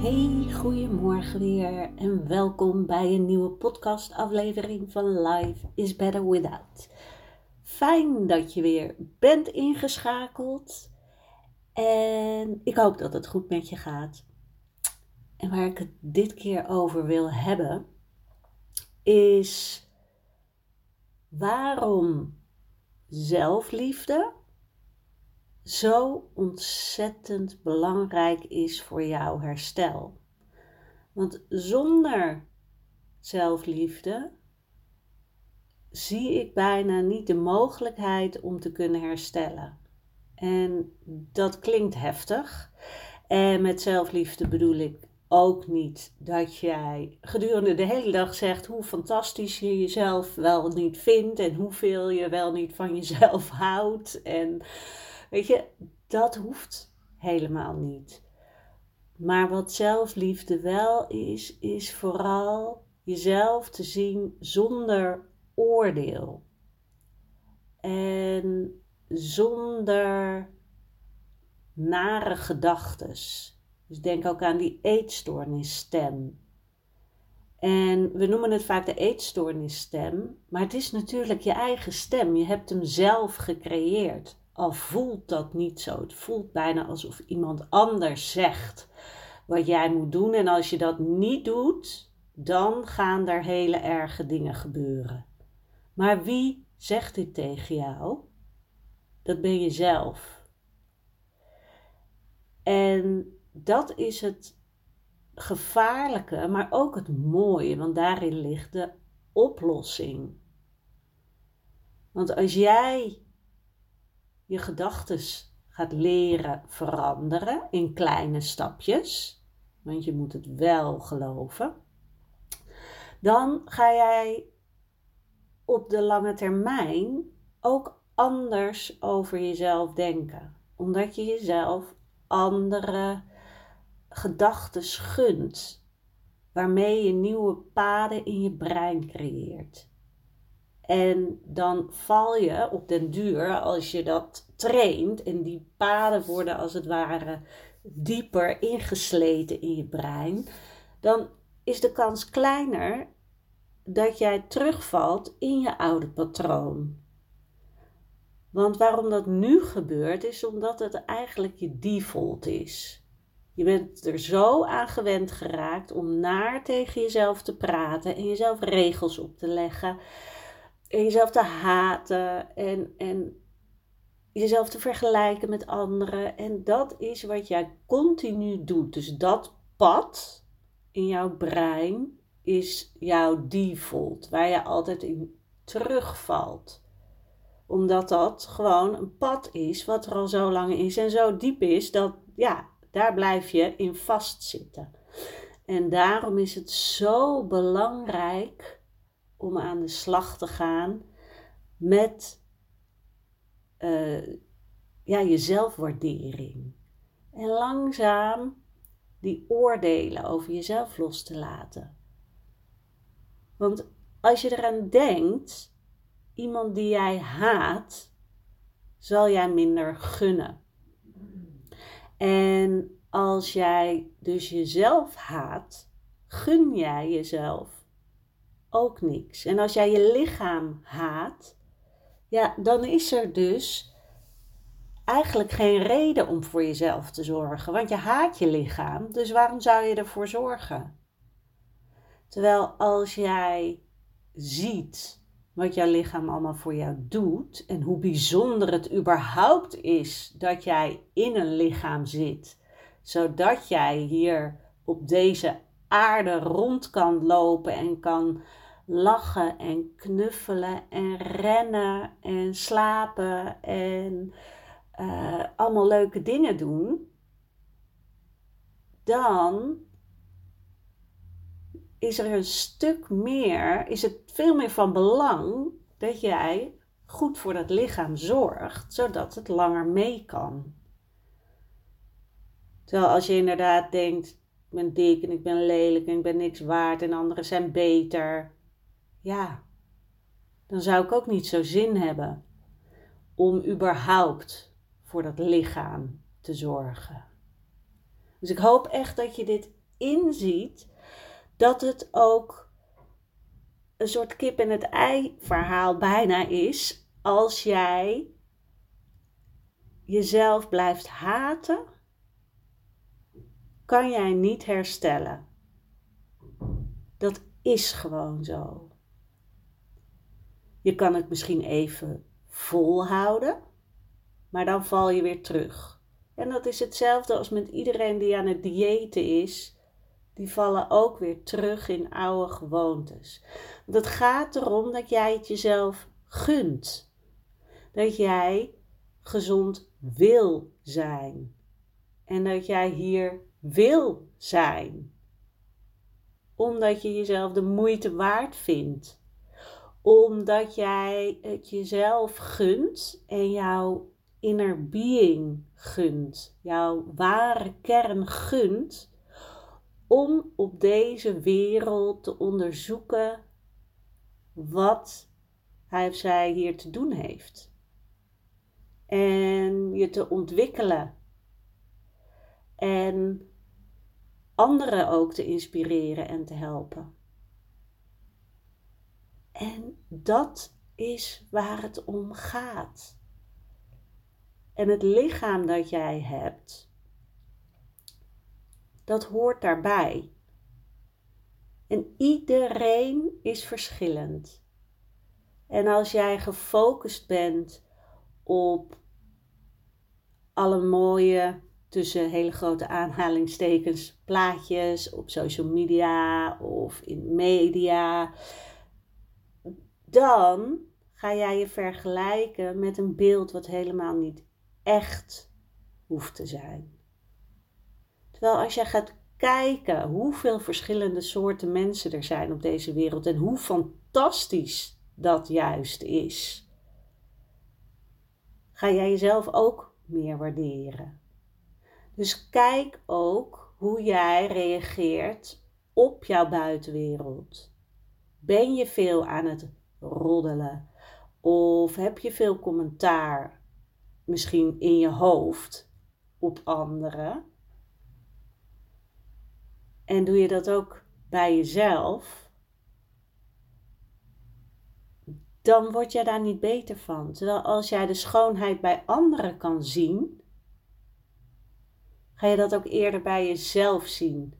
Hey, goedemorgen weer en welkom bij een nieuwe podcastaflevering van Life is Better Without. Fijn dat je weer bent ingeschakeld en ik hoop dat het goed met je gaat. En waar ik het dit keer over wil hebben is waarom zelfliefde zo ontzettend belangrijk is voor jouw herstel. Want zonder zelfliefde zie ik bijna niet de mogelijkheid om te kunnen herstellen. En dat klinkt heftig. En met zelfliefde bedoel ik ook niet dat jij gedurende de hele dag zegt hoe fantastisch je jezelf wel niet vindt en hoeveel je wel niet van jezelf houdt. En Weet je, dat hoeft helemaal niet. Maar wat zelfliefde wel is, is vooral jezelf te zien zonder oordeel. En zonder nare gedachtes. Dus denk ook aan die eetstoornisstem. En we noemen het vaak de eetstoornisstem, maar het is natuurlijk je eigen stem. Je hebt hem zelf gecreëerd al voelt dat niet zo. Het voelt bijna alsof iemand anders zegt wat jij moet doen. En als je dat niet doet, dan gaan er hele erge dingen gebeuren. Maar wie zegt dit tegen jou? Dat ben je zelf. En dat is het gevaarlijke, maar ook het mooie, want daarin ligt de oplossing. Want als jij je gedachten gaat leren veranderen in kleine stapjes, want je moet het wel geloven, dan ga jij op de lange termijn ook anders over jezelf denken, omdat je jezelf andere gedachten gunt, waarmee je nieuwe paden in je brein creëert. En dan val je op den duur, als je dat traint en die paden worden als het ware dieper ingesleten in je brein, dan is de kans kleiner dat jij terugvalt in je oude patroon. Want waarom dat nu gebeurt, is omdat het eigenlijk je default is. Je bent er zo aan gewend geraakt om naar tegen jezelf te praten en jezelf regels op te leggen en jezelf te haten en, en jezelf te vergelijken met anderen. En dat is wat jij continu doet. Dus dat pad in jouw brein is jouw default, waar je altijd in terugvalt. Omdat dat gewoon een pad is wat er al zo lang is en zo diep is dat, ja, daar blijf je in vastzitten. En daarom is het zo belangrijk om aan de slag te gaan met uh, ja, je zelfwaardering. En langzaam die oordelen over jezelf los te laten. Want als je eraan denkt, iemand die jij haat, zal jij minder gunnen. En als jij dus jezelf haat, gun jij jezelf ook niks. En als jij je lichaam haat, ja, dan is er dus eigenlijk geen reden om voor jezelf te zorgen. Want je haat je lichaam, dus waarom zou je ervoor zorgen? Terwijl als jij ziet, wat jouw lichaam allemaal voor jou doet en hoe bijzonder het überhaupt is dat jij in een lichaam zit, zodat jij hier op deze aarde rond kan lopen en kan lachen en knuffelen en rennen en slapen en uh, allemaal leuke dingen doen, dan is er een stuk meer, is het veel meer van belang dat jij goed voor dat lichaam zorgt, zodat het langer mee kan. Terwijl als je inderdaad denkt, ik ben dik en ik ben lelijk en ik ben niks waard en anderen zijn beter, ja, dan zou ik ook niet zo zin hebben om überhaupt voor dat lichaam te zorgen. Dus ik hoop echt dat je dit inziet dat het ook een soort kip en het ei verhaal bijna is als jij jezelf blijft haten, kan jij niet herstellen. Dat is gewoon zo. Je kan het misschien even volhouden, maar dan val je weer terug. En dat is hetzelfde als met iedereen die aan het diëten is die vallen ook weer terug in oude gewoontes. Het gaat erom dat jij het jezelf gunt. Dat jij gezond wil zijn. En dat jij hier wil zijn. Omdat je jezelf de moeite waard vindt. Omdat jij het jezelf gunt en jouw inner being gunt. Jouw ware kern gunt om op deze wereld te onderzoeken wat hij of zij hier te doen heeft. En je te ontwikkelen. En anderen ook te inspireren en te helpen. En dat is waar het om gaat. En het lichaam dat jij hebt, dat hoort daarbij. En iedereen is verschillend. En als jij gefocust bent op alle mooie, tussen hele grote aanhalingstekens, plaatjes op social media of in media, dan ga jij je vergelijken met een beeld wat helemaal niet echt hoeft te zijn. Terwijl als je gaat kijken hoeveel verschillende soorten mensen er zijn op deze wereld en hoe fantastisch dat juist is, ga jij jezelf ook meer waarderen. Dus kijk ook hoe jij reageert op jouw buitenwereld. Ben je veel aan het roddelen? Of heb je veel commentaar, misschien in je hoofd, op anderen? En doe je dat ook bij jezelf, dan word jij daar niet beter van. Terwijl als jij de schoonheid bij anderen kan zien, ga je dat ook eerder bij jezelf zien.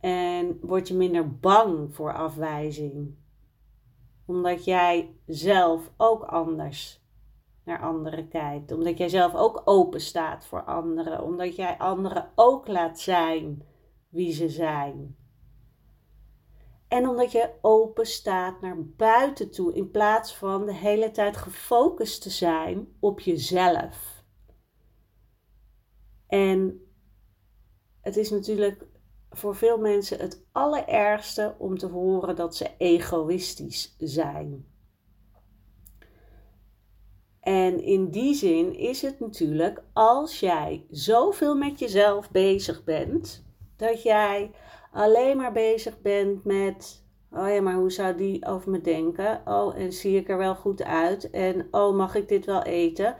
En word je minder bang voor afwijzing. Omdat jij zelf ook anders naar anderen kijkt. Omdat jij zelf ook open staat voor anderen. Omdat jij anderen ook laat zijn wie ze zijn. En omdat je open staat naar buiten toe in plaats van de hele tijd gefocust te zijn op jezelf. En het is natuurlijk voor veel mensen het allerergste om te horen dat ze egoïstisch zijn. En in die zin is het natuurlijk als jij zoveel met jezelf bezig bent, dat jij alleen maar bezig bent met. Oh ja, maar hoe zou die over me denken? Oh, en zie ik er wel goed uit? En oh, mag ik dit wel eten?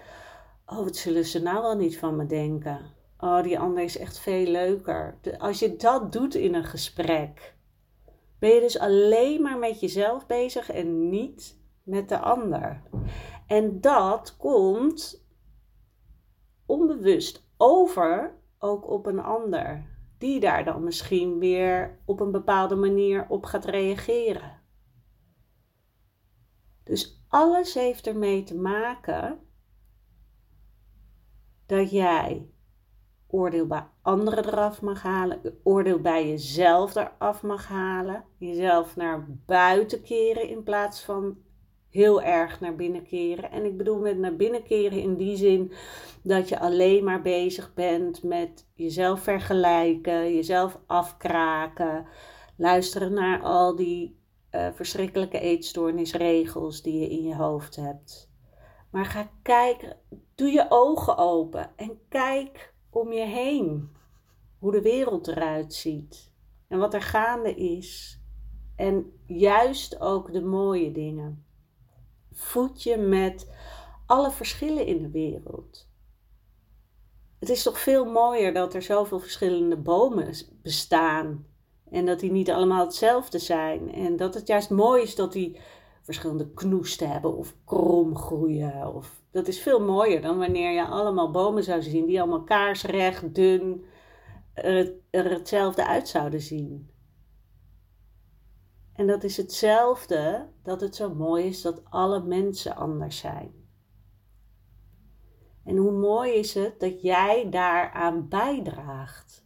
Oh, wat zullen ze nou wel niet van me denken? Oh, die ander is echt veel leuker. Als je dat doet in een gesprek, ben je dus alleen maar met jezelf bezig en niet met de ander. En dat komt onbewust over ook op een ander die daar dan misschien weer op een bepaalde manier op gaat reageren. Dus alles heeft ermee te maken dat jij oordeel bij anderen eraf mag halen, oordeel bij jezelf eraf mag halen, jezelf naar buiten keren in plaats van heel erg naar binnen keren. En ik bedoel met naar binnen keren in die zin dat je alleen maar bezig bent met jezelf vergelijken, jezelf afkraken, luisteren naar al die uh, verschrikkelijke eetstoornisregels die je in je hoofd hebt. Maar ga kijken, doe je ogen open en kijk om je heen hoe de wereld eruit ziet en wat er gaande is. En juist ook de mooie dingen. Voed je met alle verschillen in de wereld. Het is toch veel mooier dat er zoveel verschillende bomen bestaan en dat die niet allemaal hetzelfde zijn. En dat het juist mooi is dat die verschillende knoesten hebben of krom groeien. Of, dat is veel mooier dan wanneer je allemaal bomen zou zien die allemaal kaarsrecht, dun, er, er hetzelfde uit zouden zien. En dat is hetzelfde dat het zo mooi is dat alle mensen anders zijn. En hoe mooi is het dat jij daaraan bijdraagt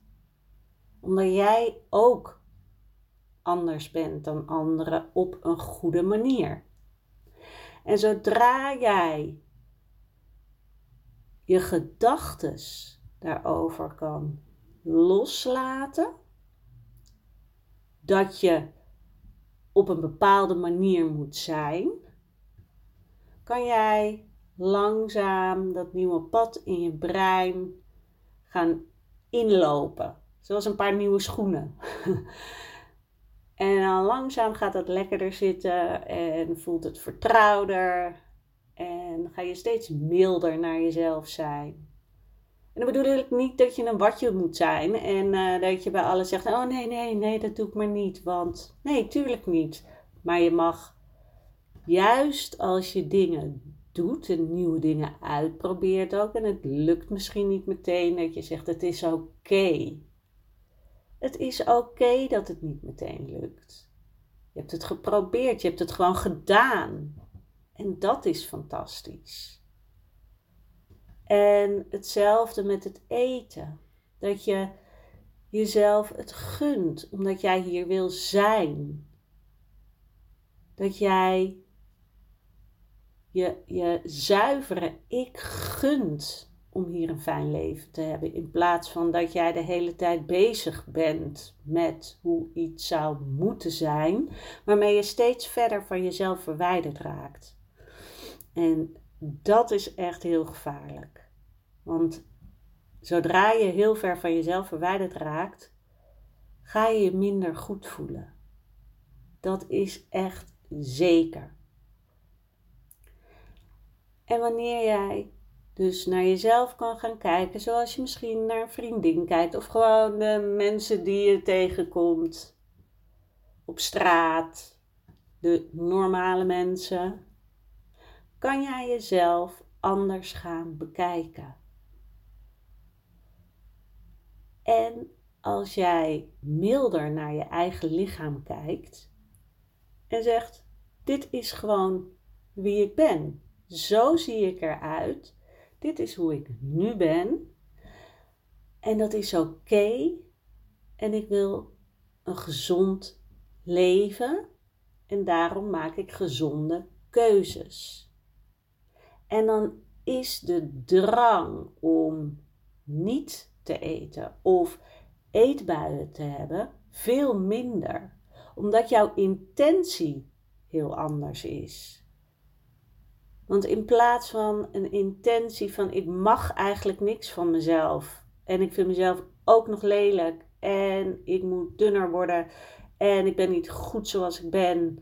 omdat jij ook anders bent dan anderen op een goede manier. En zodra jij je gedachtes daarover kan loslaten, dat je op een bepaalde manier moet zijn, kan jij langzaam dat nieuwe pad in je brein gaan inlopen. Zoals een paar nieuwe schoenen. en dan langzaam gaat het lekkerder zitten en voelt het vertrouwder. En ga je steeds milder naar jezelf zijn. En dan bedoel ik niet dat je een watje moet zijn en uh, dat je bij alles zegt: Oh nee, nee, nee, dat doe ik maar niet. Want nee, tuurlijk niet. Maar je mag juist als je dingen doet en nieuwe dingen uitprobeert ook, en het lukt misschien niet meteen, dat je zegt: Het is oké. Het is oké dat het niet meteen lukt. Je hebt het geprobeerd, je hebt het gewoon gedaan. En dat is fantastisch. En hetzelfde met het eten. Dat je jezelf het gunt, omdat jij hier wil zijn. Dat jij je, je zuivere ik gunt om hier een fijn leven te hebben. In plaats van dat jij de hele tijd bezig bent met hoe iets zou moeten zijn, waarmee je steeds verder van jezelf verwijderd raakt. En dat is echt heel gevaarlijk. Want zodra je heel ver van jezelf verwijderd raakt, ga je je minder goed voelen. Dat is echt zeker. En wanneer jij dus naar jezelf kan gaan kijken, zoals je misschien naar een vriendin kijkt of gewoon de mensen die je tegenkomt op straat, de normale mensen, kan jij jezelf anders gaan bekijken. En als jij milder naar je eigen lichaam kijkt en zegt: Dit is gewoon wie ik ben. Zo zie ik eruit. Dit is hoe ik nu ben. En dat is oké. En ik wil een gezond leven. En daarom maak ik gezonde keuzes. En dan is de drang om niet te eten of eetbuien te hebben veel minder. Omdat jouw intentie heel anders is. Want in plaats van een intentie van ik mag eigenlijk niks van mezelf en ik vind mezelf ook nog lelijk en ik moet dunner worden en ik ben niet goed zoals ik ben.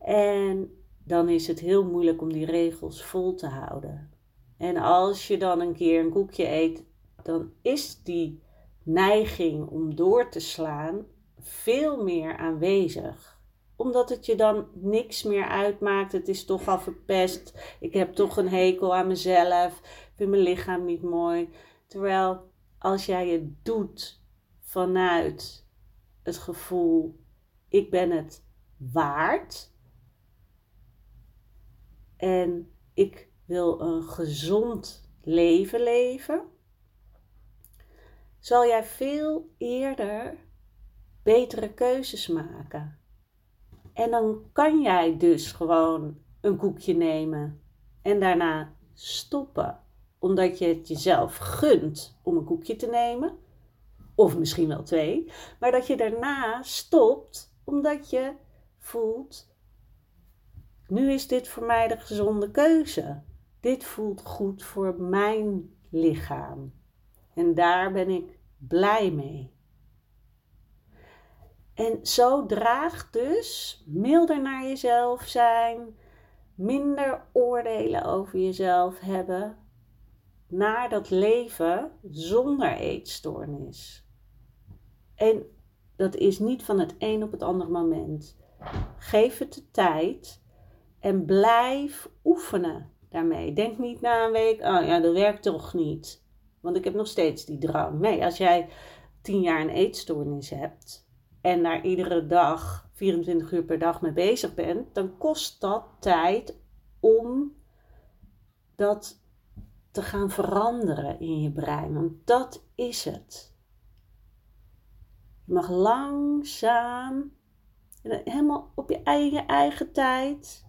En dan is het heel moeilijk om die regels vol te houden. En als je dan een keer een koekje eet, dan is die neiging om door te slaan veel meer aanwezig omdat het je dan niks meer uitmaakt. Het is toch al verpest. Ik heb toch een hekel aan mezelf. Ik vind mijn lichaam niet mooi. Terwijl als jij het doet vanuit het gevoel: ik ben het waard. en ik wil een gezond leven leven, zal jij veel eerder betere keuzes maken. En dan kan jij dus gewoon een koekje nemen en daarna stoppen, omdat je het jezelf gunt om een koekje te nemen, of misschien wel twee, maar dat je daarna stopt omdat je voelt: nu is dit voor mij de gezonde keuze. Dit voelt goed voor mijn lichaam. En daar ben ik blij mee. En zo draagt dus milder naar jezelf zijn, minder oordelen over jezelf hebben, naar dat leven zonder eetstoornis. En dat is niet van het een op het andere moment. Geef het de tijd en blijf oefenen daarmee. Denk niet na een week, oh ja, dat werkt toch niet. Want ik heb nog steeds die drang. Nee, als jij tien jaar een eetstoornis hebt en daar iedere dag 24 uur per dag mee bezig bent, dan kost dat tijd om dat te gaan veranderen in je brein. Want dat is het. Je mag langzaam, helemaal op je eigen, eigen tijd,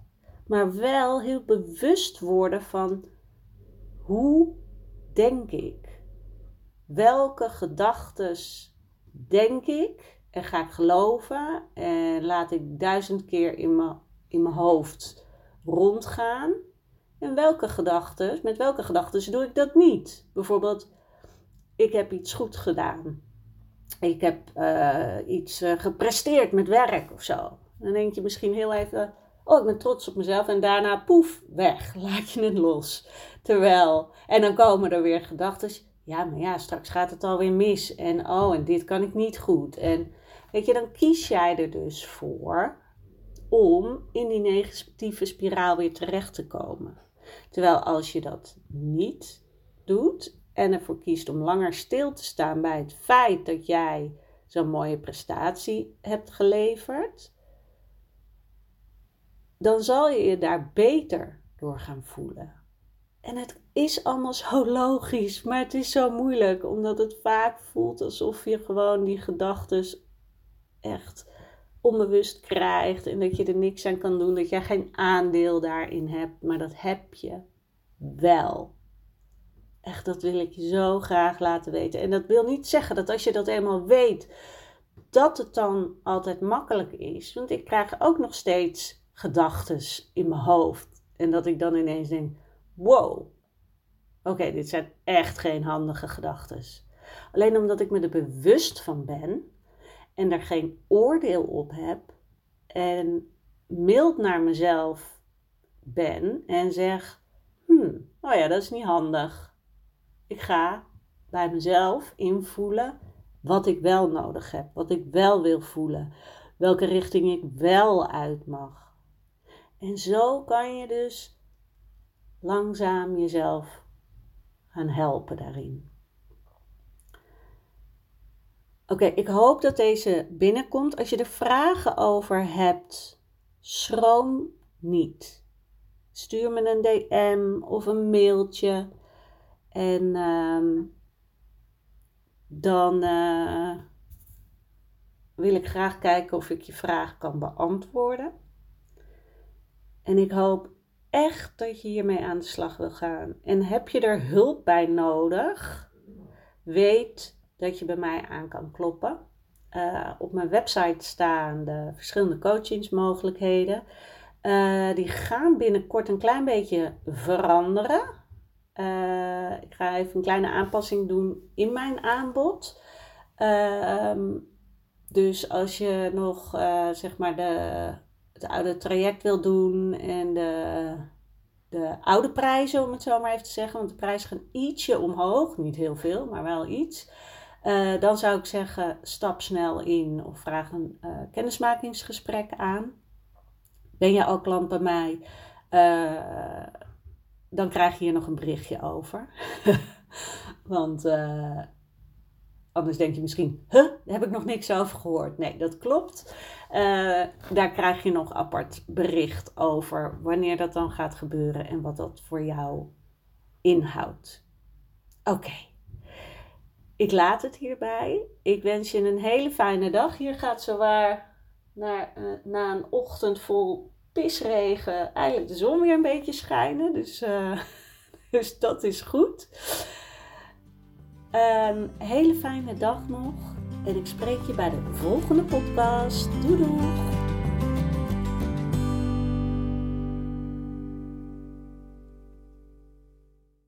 maar wel heel bewust worden van hoe denk ik? Welke gedachten denk ik en ga ik geloven en laat ik duizend keer in mijn, in hoofd rondgaan? En welke gedachten, met welke gedachten doe ik dat niet? Bijvoorbeeld, ik heb iets goed gedaan. Ik heb uh, iets uh, gepresteerd met werk of zo. Dan denk je misschien heel even, Oh, ik ben trots op mezelf. En daarna, poef, weg. Laat je het los. Terwijl, en dan komen er weer gedachten. Ja, maar ja, straks gaat het alweer mis. En oh, en dit kan ik niet goed. En weet je, dan kies jij er dus voor om in die negatieve spiraal weer terecht te komen. Terwijl als je dat niet doet en ervoor kiest om langer stil te staan bij het feit dat jij zo'n mooie prestatie hebt geleverd, dan zal je je daar beter door gaan voelen. En het is allemaal zo logisch, maar het is zo moeilijk, omdat het vaak voelt alsof je gewoon die gedachten echt onbewust krijgt en dat je er niks aan kan doen, dat jij geen aandeel daarin hebt, maar dat heb je wel. Echt, dat wil ik je zo graag laten weten. En dat wil niet zeggen dat als je dat eenmaal weet, dat het dan altijd makkelijk is. Want ik krijg ook nog steeds gedachten in mijn hoofd. En dat ik dan ineens denk: wow, oké, dit zijn echt geen handige gedachten. Alleen omdat ik me er bewust van ben en er geen oordeel op heb en mild naar mezelf ben en zeg: hmm, oh ja, dat is niet handig. Ik ga bij mezelf invoelen wat ik wel nodig heb, wat ik wel wil voelen, welke richting ik wel uit mag. En zo kan je dus langzaam jezelf gaan helpen daarin. Oké, ik hoop dat deze binnenkomt. Als je er vragen over hebt, schroom niet. Stuur me een DM of een mailtje. En ehm, dan uh, wil ik graag kijken of ik je vraag kan beantwoorden. En ik hoop echt dat je hiermee aan de slag wil gaan. En heb je er hulp bij nodig? Weet dat je bij mij aan kan kloppen. Uh, op mijn website staan de verschillende coachingsmogelijkheden. Uh, die gaan binnenkort een klein beetje veranderen. Uh, ik ga even een kleine aanpassing doen in mijn aanbod. Ehm, dus als je nog zeg maar de het oude traject wil doen en de, de oude prijzen, om het zo maar even te zeggen, want de prijzen gaan ietsje omhoog, niet heel veel, maar wel iets. Uh, dan zou ik zeggen, stap snel in of vraag een uh, kennismakingsgesprek aan. Ben je al klant bij mij? Uh, dan krijg je hier nog een berichtje over. Want Anders denk je misschien, huh, daar heb ik nog niks over gehoord. Nee, dat klopt. Daar krijg je nog apart bericht over wanneer dat dan gaat gebeuren en wat dat voor jou inhoudt. Oké. Ik laat het hierbij. Ik wens je een hele fijne dag. Hier gaat zowaar naar, uh, na een ochtend vol pisregen eigenlijk de zon weer een beetje schijnen. Dus, uh, dus dat is goed. Een hele fijne dag nog. En ik spreek je bij de volgende podcast. Doei doei!